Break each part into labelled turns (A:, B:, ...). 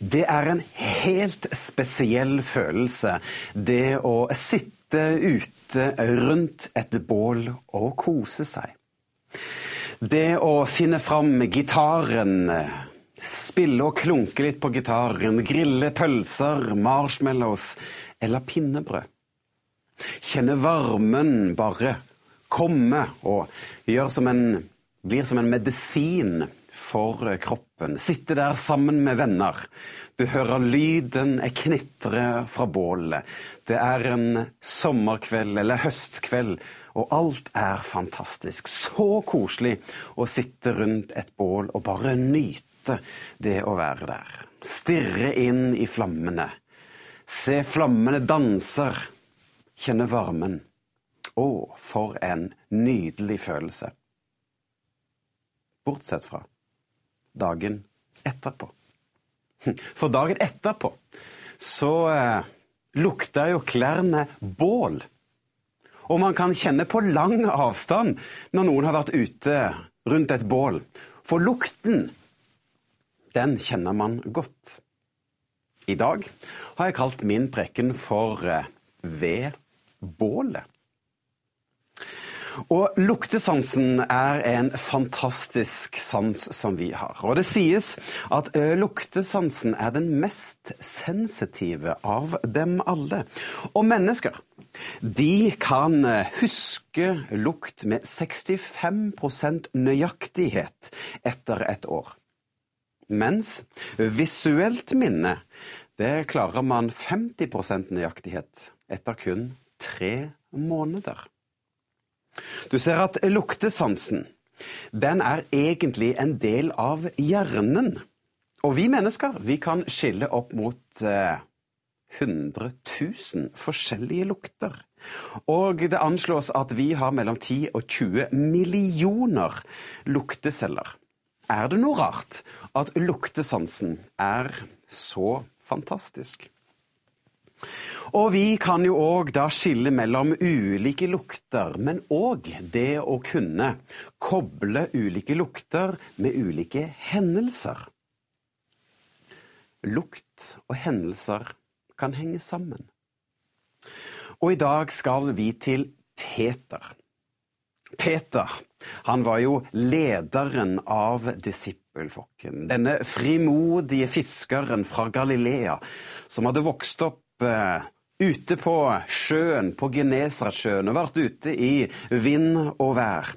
A: Det er en helt spesiell følelse, det å sitte ute rundt et bål og kose seg. Det å finne fram gitaren, spille og klunke litt på gitaren, grille pølser, marshmallows eller pinnebrød. Kjenne varmen bare komme og som en, blir som en medisin for kroppen. Sitte der sammen med venner. Du hører lyden knitre fra bålet. Det er en sommerkveld eller høstkveld, og alt er fantastisk. Så koselig å sitte rundt et bål og bare nyte det å være der. Stirre inn i flammene. Se flammene danser. Kjenne varmen. Å, for en nydelig følelse. Bortsett fra dagen etterpå. For dagen etterpå så eh, lukter jo klærne bål. Og man kan kjenne på lang avstand når noen har vært ute rundt et bål. For lukten, den kjenner man godt. I dag har jeg kalt min preken for eh, Ved bålet. Og luktesansen er en fantastisk sans som vi har. Og det sies at luktesansen er den mest sensitive av dem alle. Og mennesker, de kan huske lukt med 65% nøyaktighet etter et år. Mens visuelt minne, det klarer man 50% nøyaktighet etter kun tre måneder. Du ser at luktesansen, den er egentlig en del av hjernen. Og vi mennesker, vi kan skille opp mot eh, 100 000 forskjellige lukter. Og det anslås at vi har mellom 10 og 20 millioner lukteceller. Er det noe rart at luktesansen er så fantastisk? Og vi kan jo òg da skille mellom ulike lukter, men òg det å kunne koble ulike lukter med ulike hendelser. Lukt og hendelser kan henge sammen. Og i dag skal vi til Peter. Peter han var jo lederen av disippelflokken. Denne frimodige fiskeren fra Galilea som hadde vokst opp eh, ute på sjøen, på Genesaretsjøen, og vært ute i vind og vær.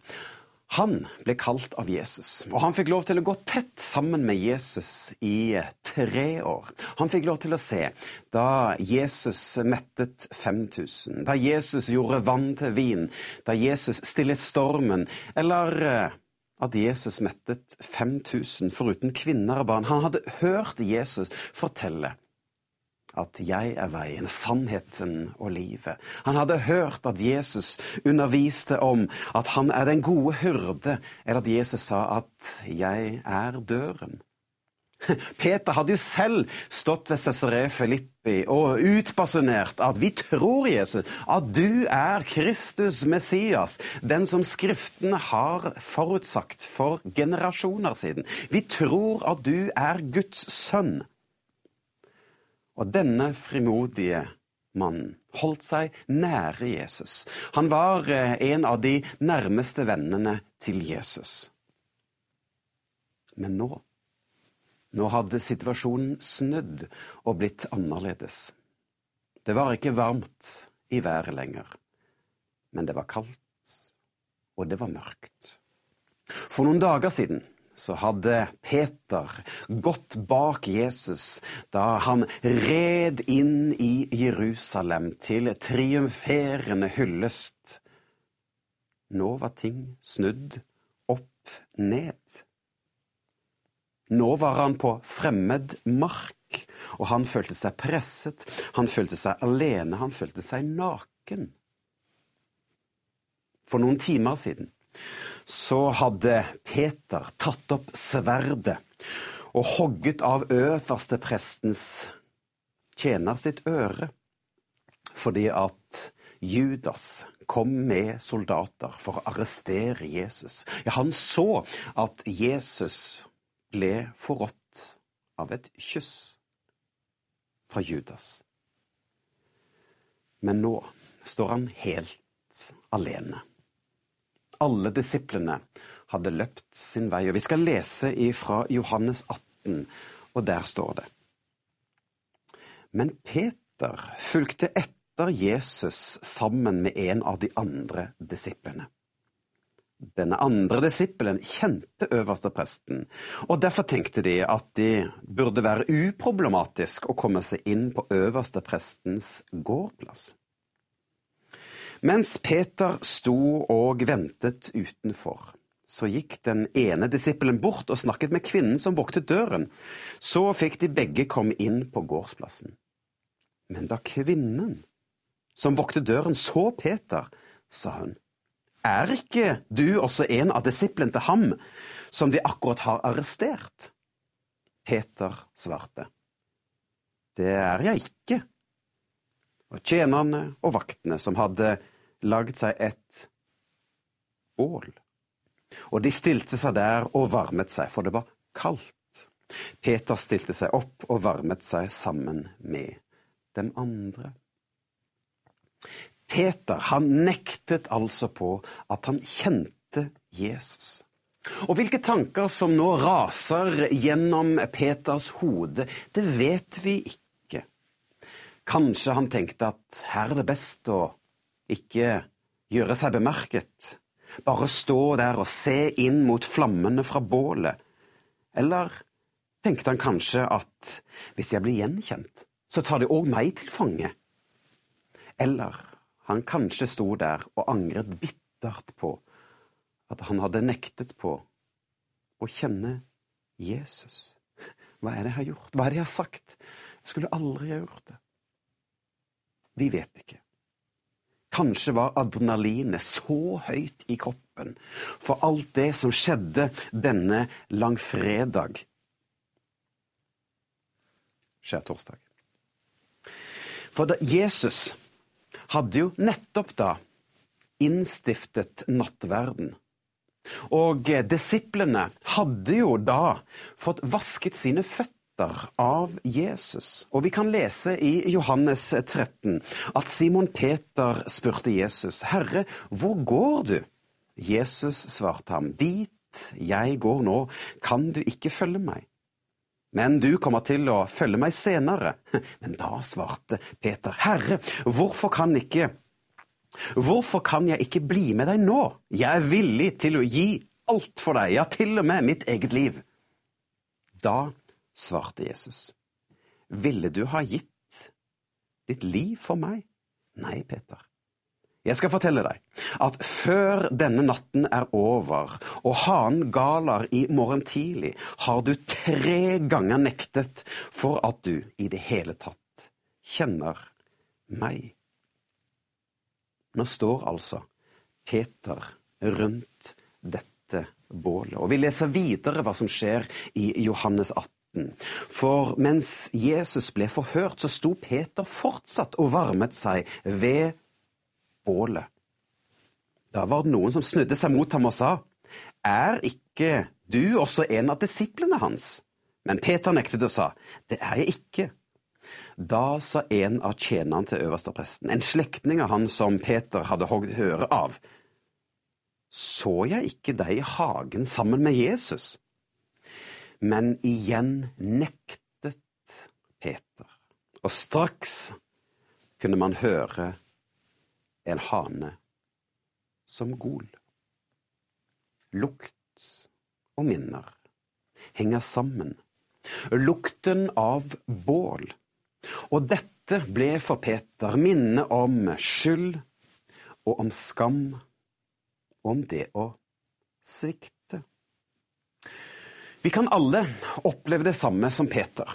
A: Han ble kalt av Jesus, og han fikk lov til å gå tett sammen med Jesus i tre år. Han fikk lov til å se da Jesus mettet 5000, da Jesus gjorde vann til vin, da Jesus stillet stormen, eller eh, at Jesus mettet 5000 foruten kvinner og barn. Han hadde hørt Jesus fortelle at 'jeg er veien, sannheten og livet'. Han hadde hørt at Jesus underviste om at han er den gode hyrde, eller at Jesus sa at 'jeg er døren'. Peter hadde jo selv stått ved Cesare Filippi og utbasunert at vi tror, Jesus, at du er Kristus Messias, den som Skriftene har forutsagt for generasjoner siden. Vi tror at du er Guds sønn. Og denne frimodige mannen holdt seg nære Jesus. Han var eh, en av de nærmeste vennene til Jesus. Men nå Nå hadde situasjonen snudd og blitt annerledes. Det var ikke varmt i været lenger, men det var kaldt, og det var mørkt. For noen dager siden så hadde Peter gått bak Jesus da han red inn i Jerusalem til triumferende hyllest. Nå var ting snudd opp ned. Nå var han på fremmed mark. og han følte seg presset, han følte seg alene, han følte seg naken. For noen timer siden så hadde Peter tatt opp sverdet og hogget av øverste prestens tjener sitt øre, fordi at Judas kom med soldater for å arrestere Jesus. Ja, han så at Jesus ble forrådt av et kyss fra Judas. Men nå står han helt alene. Alle disiplene hadde løpt sin vei. Og Vi skal lese fra Johannes 18, og der står det. Men Peter fulgte etter Jesus sammen med en av de andre disiplene. Denne andre disippelen kjente øverstepresten, og derfor tenkte de at de burde være uproblematisk å komme seg inn på øversteprestens gårdplass. Mens Peter sto og ventet utenfor, så gikk den ene disippelen bort og snakket med kvinnen som voktet døren. Så fikk de begge komme inn på gårdsplassen. Men da kvinnen som voktet døren, så Peter, sa hun, er ikke du også en av disiplene til ham som de akkurat har arrestert? Peter svarte, det er jeg ikke. Og tjenerne og vaktene som hadde lagd seg et bål. Og de stilte seg der og varmet seg, for det var kaldt. Peter stilte seg opp og varmet seg sammen med dem andre. Peter han nektet altså på at han kjente Jesus. Og hvilke tanker som nå raser gjennom Peters hode, det vet vi ikke. Kanskje han tenkte at her er det best å ikke gjøre seg bemerket, bare stå der og se inn mot flammene fra bålet. Eller tenkte han kanskje at hvis jeg blir gjenkjent, så tar de òg meg til fange? Eller han kanskje sto der og angret bittert på at han hadde nektet på å kjenne Jesus. Hva er det jeg har gjort? Hva er det jeg har sagt? Jeg skulle aldri ha gjort det. Vi vet ikke. Kanskje var adrenalinet så høyt i kroppen for alt det som skjedde denne langfredag. Skjærtorsdag. For da Jesus hadde jo nettopp da innstiftet nattverden. Og disiplene hadde jo da fått vasket sine føtter av Jesus. Og vi kan lese i Johannes 13 at Simon Peter spurte Jesus, Herre, hvor går du? Jesus svarte ham, dit jeg går nå, kan du ikke følge meg. Men du kommer til å følge meg senere. Men da svarte Peter, Herre, hvorfor kan ikke Hvorfor kan jeg ikke bli med deg nå? Jeg er villig til å gi alt for deg, ja, til og med mitt eget liv. Da svarte Jesus. Ville du ha gitt ditt liv for meg? Nei, Peter. Jeg skal fortelle deg at før denne natten er over og hanen galer i morgen tidlig, har du tre ganger nektet for at du i det hele tatt kjenner meg. Nå står altså Peter rundt dette bålet, og vi leser videre hva som skjer i Johannes 18. For mens Jesus ble forhørt, så sto Peter fortsatt og varmet seg ved bålet. Da var det noen som snudde seg mot ham og sa, Er ikke du også en av disiplene hans? Men Peter nektet og sa, Det er jeg ikke. Da sa en av tjenerne til øverstepresten, en slektning av han som Peter hadde hogd høre av, Så jeg ikke deg i hagen sammen med Jesus? Men igjen nektet Peter. Og straks kunne man høre en hane som gol. Lukt og minner henger sammen. Lukten av bål. Og dette ble for Peter minne om skyld og om skam, om det å svikte. Vi kan alle oppleve det samme som Peter.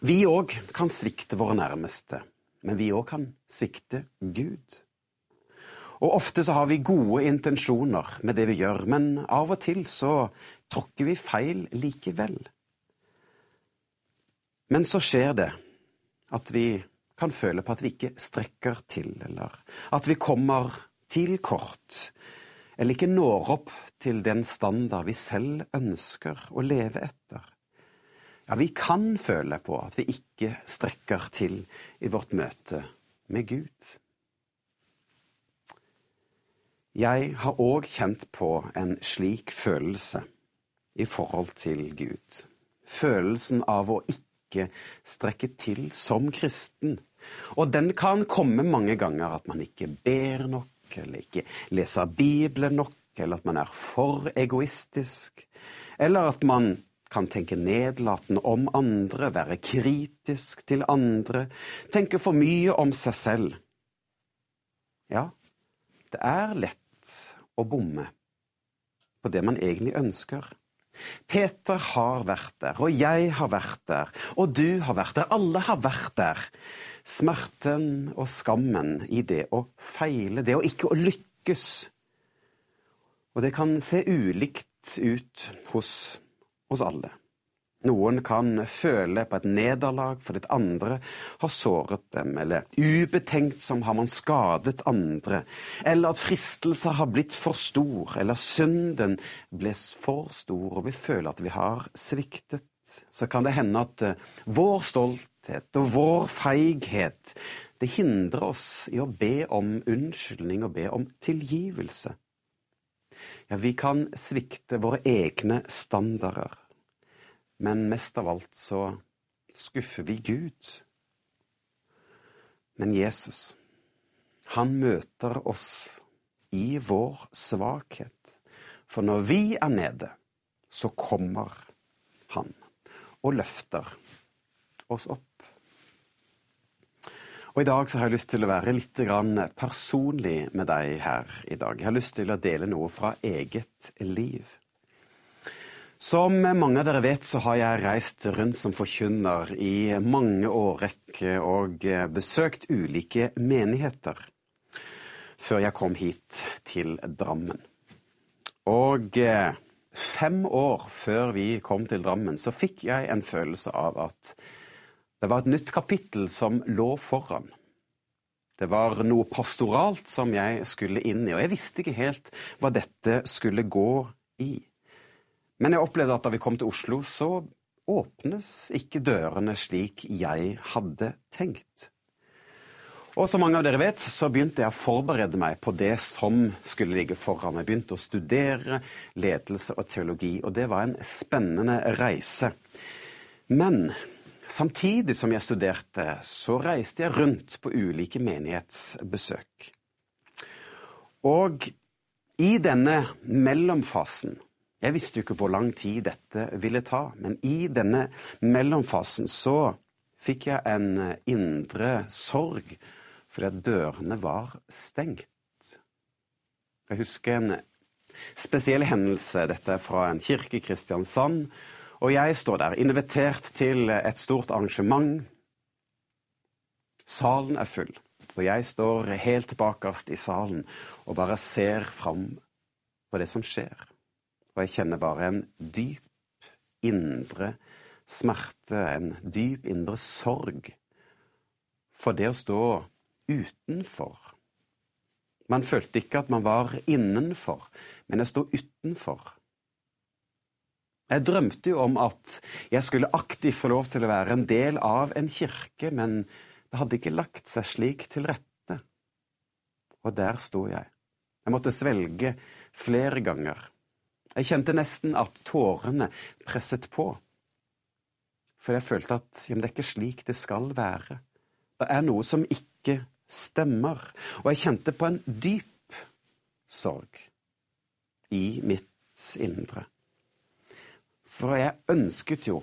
A: Vi òg kan svikte våre nærmeste, men vi òg kan svikte Gud. Og ofte så har vi gode intensjoner med det vi gjør, men av og til så tråkker vi feil likevel. Men så skjer det at vi kan føle på at vi ikke strekker til, eller at vi kommer til kort, eller ikke når opp til den standard vi selv ønsker å leve etter. Ja, vi kan føle på at vi ikke strekker til i vårt møte med Gud. Jeg har òg kjent på en slik følelse i forhold til Gud. Følelsen av å ikke strekke til som kristen. Og den kan komme mange ganger at man ikke ber nok, eller ikke leser Bibelen nok, eller at man er for egoistisk, eller at man kan tenke nedlatende om andre, være kritisk til andre, tenke for mye om seg selv. Ja, det er lett å bomme på det man egentlig ønsker. Peter har vært der, og jeg har vært der, og du har vært der. Alle har vært der. Smerten og skammen i det å feile, det å ikke å lykkes. Og det kan se ulikt ut hos oss alle. Noen kan føle på et nederlag fordi andre har såret dem, eller ubetenkt som har man skadet andre, eller at fristelser har blitt for stor, eller synden ble for stor, og vi føler at vi har sviktet. Så kan det hende at eh, vår stolthet og vår feighet det hindrer oss i å be om unnskyldning og be om tilgivelse. Ja, vi kan svikte våre egne standarder. Men mest av alt så skuffer vi Gud. Men Jesus, han møter oss i vår svakhet. For når vi er nede, så kommer han og løfter oss opp. Og I dag så har jeg lyst til å være litt personlig med deg her i dag. Jeg har lyst til å dele noe fra eget liv. Som mange av dere vet, så har jeg reist rundt som forkynner i mange årrekker og besøkt ulike menigheter før jeg kom hit til Drammen. Og eh, fem år før vi kom til Drammen, så fikk jeg en følelse av at det var et nytt kapittel som lå foran. Det var noe pastoralt som jeg skulle inn i, og jeg visste ikke helt hva dette skulle gå i. Men jeg opplevde at da vi kom til Oslo, så åpnes ikke dørene slik jeg hadde tenkt. Og som mange av dere vet, så begynte jeg å forberede meg på det som skulle ligge foran. Jeg begynte å studere ledelse og teologi, og det var en spennende reise. Men Samtidig som jeg studerte, så reiste jeg rundt på ulike menighetsbesøk. Og i denne mellomfasen Jeg visste jo ikke hvor lang tid dette ville ta, men i denne mellomfasen så fikk jeg en indre sorg fordi at dørene var stengt. Jeg husker en spesiell hendelse. Dette er fra en kirke i Kristiansand og jeg står der, invitert til et stort arrangement. Salen er full, og jeg står helt bakerst i salen og bare ser fram på det som skjer. Og jeg kjenner bare en dyp indre smerte, en dyp indre sorg for det å stå utenfor. Man følte ikke at man var innenfor, men jeg sto utenfor. Jeg drømte jo om at jeg skulle aktivt få lov til å være en del av en kirke, men det hadde ikke lagt seg slik til rette. Og der sto jeg. Jeg måtte svelge flere ganger. Jeg kjente nesten at tårene presset på. For jeg følte at ja, det er ikke slik det skal være. Det er noe som ikke stemmer. Og jeg kjente på en dyp sorg i mitt indre. For jeg ønsket jo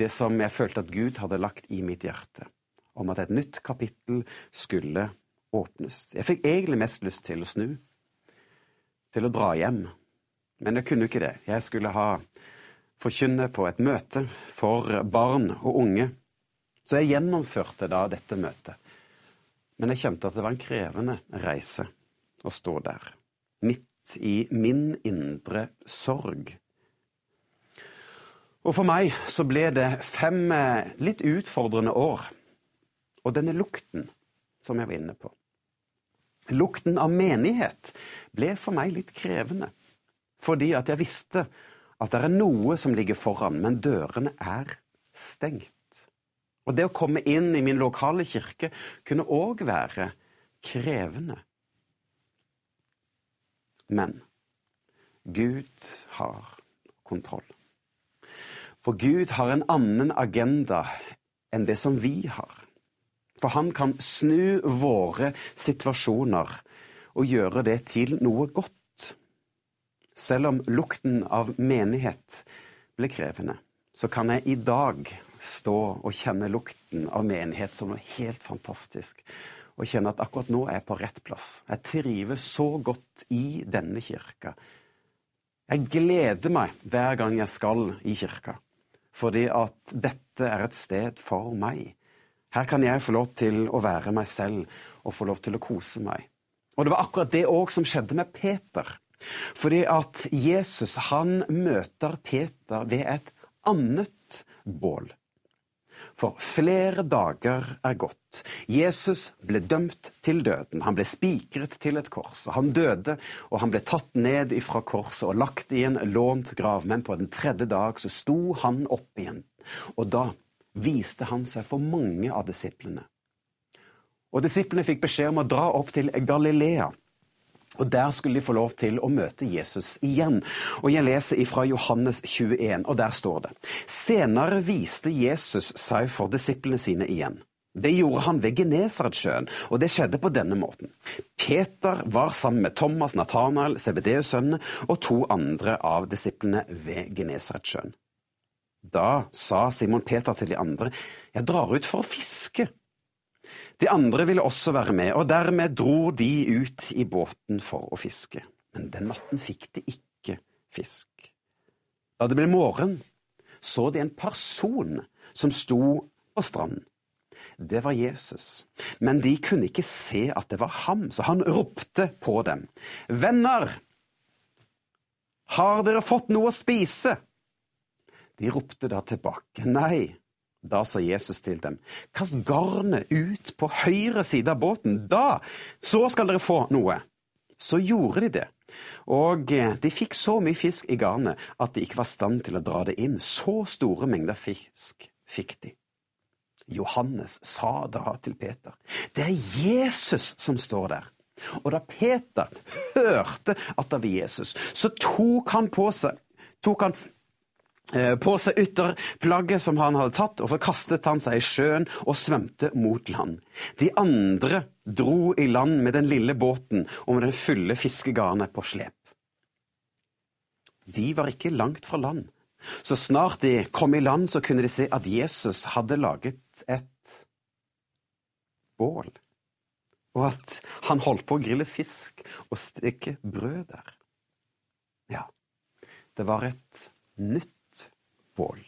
A: det som jeg følte at Gud hadde lagt i mitt hjerte, om at et nytt kapittel skulle åpnes. Jeg fikk egentlig mest lyst til å snu, til å dra hjem, men jeg kunne ikke det. Jeg skulle ha forkynne på et møte for barn og unge Så jeg gjennomførte da dette møtet. Men jeg kjente at det var en krevende reise å stå der, midt i min indre sorg. Og for meg så ble det fem eh, litt utfordrende år. Og denne lukten som jeg var inne på. Lukten av menighet ble for meg litt krevende. Fordi at jeg visste at det er noe som ligger foran, men dørene er stengt. Og det å komme inn i min lokale kirke kunne òg være krevende. Men Gud har kontroll. For Gud har en annen agenda enn det som vi har. For han kan snu våre situasjoner og gjøre det til noe godt. Selv om lukten av menighet ble krevende, så kan jeg i dag stå og kjenne lukten av menighet som noe helt fantastisk. Og kjenne at akkurat nå er jeg på rett plass. Jeg trives så godt i denne kirka. Jeg gleder meg hver gang jeg skal i kirka, fordi at dette er et sted for meg. Her kan jeg få lov til å være meg selv og få lov til å kose meg. Og det var akkurat det òg som skjedde med Peter. Fordi at Jesus han møter Peter ved et annet bål. For flere dager er gått. Jesus ble dømt til døden. Han ble spikret til et kors. og Han døde, og han ble tatt ned ifra korset og lagt i en lånt grav. Men på den tredje dag så sto han opp igjen. Og da viste han seg for mange av disiplene. Og disiplene fikk beskjed om å dra opp til Galilea. Og Der skulle de få lov til å møte Jesus igjen. Og Jeg leser ifra Johannes 21, og der står det Senere viste Jesus seg for disiplene sine igjen. Det gjorde han ved Genesaretsjøen, og det skjedde på denne måten. Peter var sammen med Thomas, Nathanael, Sebedeus sønnene og to andre av disiplene ved Genesaretsjøen. Da sa Simon Peter til de andre, jeg drar ut for å fiske. De andre ville også være med, og dermed dro de ut i båten for å fiske. Men den natten fikk de ikke fisk. Da det ble morgen, så de en person som sto på stranden. Det var Jesus, men de kunne ikke se at det var ham, så han ropte på dem. Venner, har dere fått noe å spise? De ropte da tilbake. Nei. Da sa Jesus til dem, kast garnet ut på høyre side av båten, da, så skal dere få noe. Så gjorde de det, og eh, de fikk så mye fisk i garnet at de ikke var i stand til å dra det inn. Så store mengder fisk fikk de. Johannes sa da til Peter, det er Jesus som står der. Og da Peter hørte at det var Jesus, så tok han på seg tok han på seg ytterplagget som han hadde tatt, og så kastet han seg i sjøen og svømte mot land. De andre dro i land med den lille båten og med den fulle fiskegarnet på slep. De var ikke langt fra land. Så snart de kom i land, så kunne de se at Jesus hadde laget et bål, og at han holdt på å grille fisk og steke brød der. Ja, det var et nytt bål.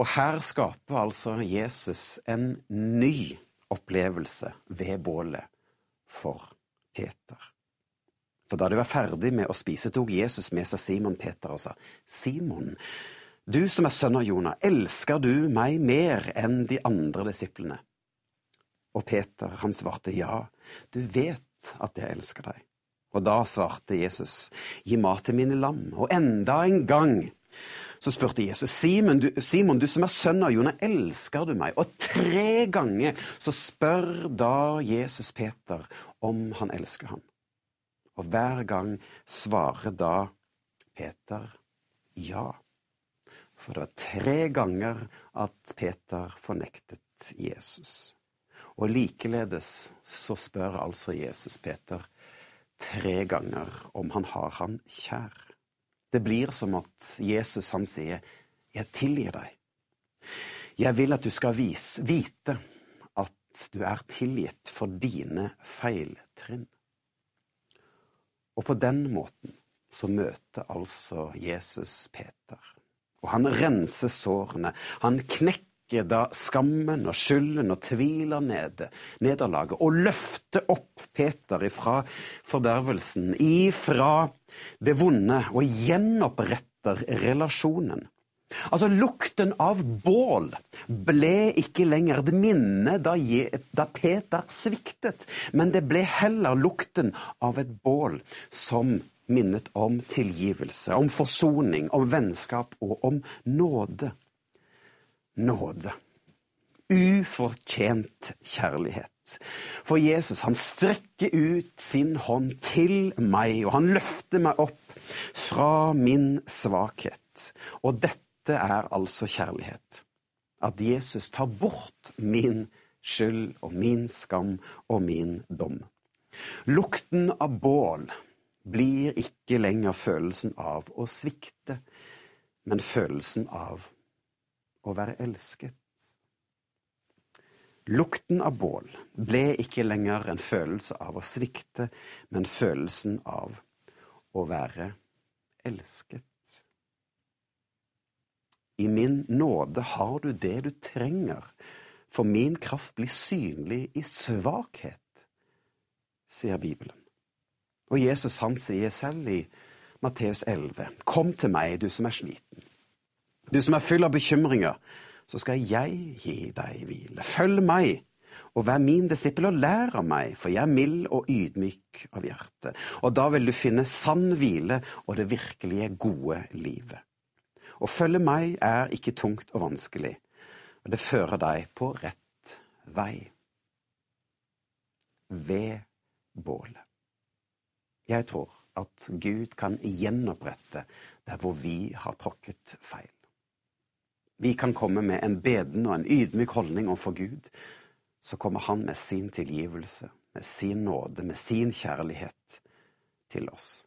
A: Og her skaper altså Jesus en ny opplevelse ved bålet for Peter. For da de var ferdig med å spise, tok Jesus med seg Simon Peter og sa, Simon, du som er sønn av Jonah, elsker du meg mer enn de andre disiplene? Og Peter, han svarte, ja, du vet at jeg elsker deg. Og da svarte Jesus, gi mat til mine lam, og enda en gang så spurte Jesus Simon du, Simon, du som er sønn av Jonah, elsker du meg? Og tre ganger så spør da Jesus Peter om han elsker ham. Og hver gang svarer da Peter ja. For det var tre ganger at Peter fornektet Jesus. Og likeledes så spør altså Jesus Peter tre ganger om han har han kjær. Det blir som at Jesus han sier, 'Jeg tilgir deg'. Jeg vil at du skal vise, vite at du er tilgitt for dine feiltrinn. Og på den måten så møter altså Jesus Peter. Og han renser sårene. Han knekker knekke da skammen og skylden og tviler ned, nederlaget, og løfte opp Peter ifra fordervelsen, ifra det vonde, og gjenoppretter relasjonen. Altså, lukten av bål ble ikke lenger et minne da, da, Peter sviktet, men det ble heller lukten av et bål som minnet om tilgivelse, om forsoning, om vennskap og om nåde. Nåde. Ufortjent kjærlighet. For Jesus, han strekker ut sin hånd til meg, og han løfter meg opp fra min svakhet. Og dette er altså kjærlighet. At Jesus tar bort min skyld og min skam og min dom. Lukten av bål blir ikke lenger følelsen av å svikte, men følelsen av å være elsket. Lukten av bål ble ikke lenger en følelse av å svikte, men følelsen av å være elsket. I min nåde har du det du trenger, for min kraft blir synlig i svakhet, sier Bibelen. Og Jesus han sier selv i Matteus 11.: Kom til meg, du som er sliten, du som er full av bekymringer, så skal jeg gi deg hvile. Følg meg og vær min disippel og lær av meg, for jeg er mild og ydmyk av hjerte. Og da vil du finne sann hvile og det virkelige gode livet. Å følge meg er ikke tungt og vanskelig, og det fører deg på rett vei. Ved bålet. Jeg tror at Gud kan gjenopprette der hvor vi har tråkket feil. Vi kan komme med en beden og en ydmyk holdning overfor Gud. Så kommer Han med sin tilgivelse, med sin nåde, med sin kjærlighet til oss.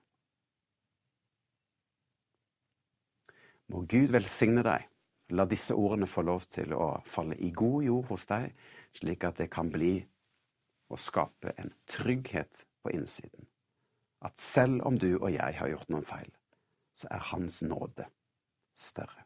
A: Må Gud velsigne deg. La disse ordene få lov til å falle i god jord hos deg, slik at det kan bli å skape en trygghet på innsiden. At selv om du og jeg har gjort noen feil, så er Hans nåde større.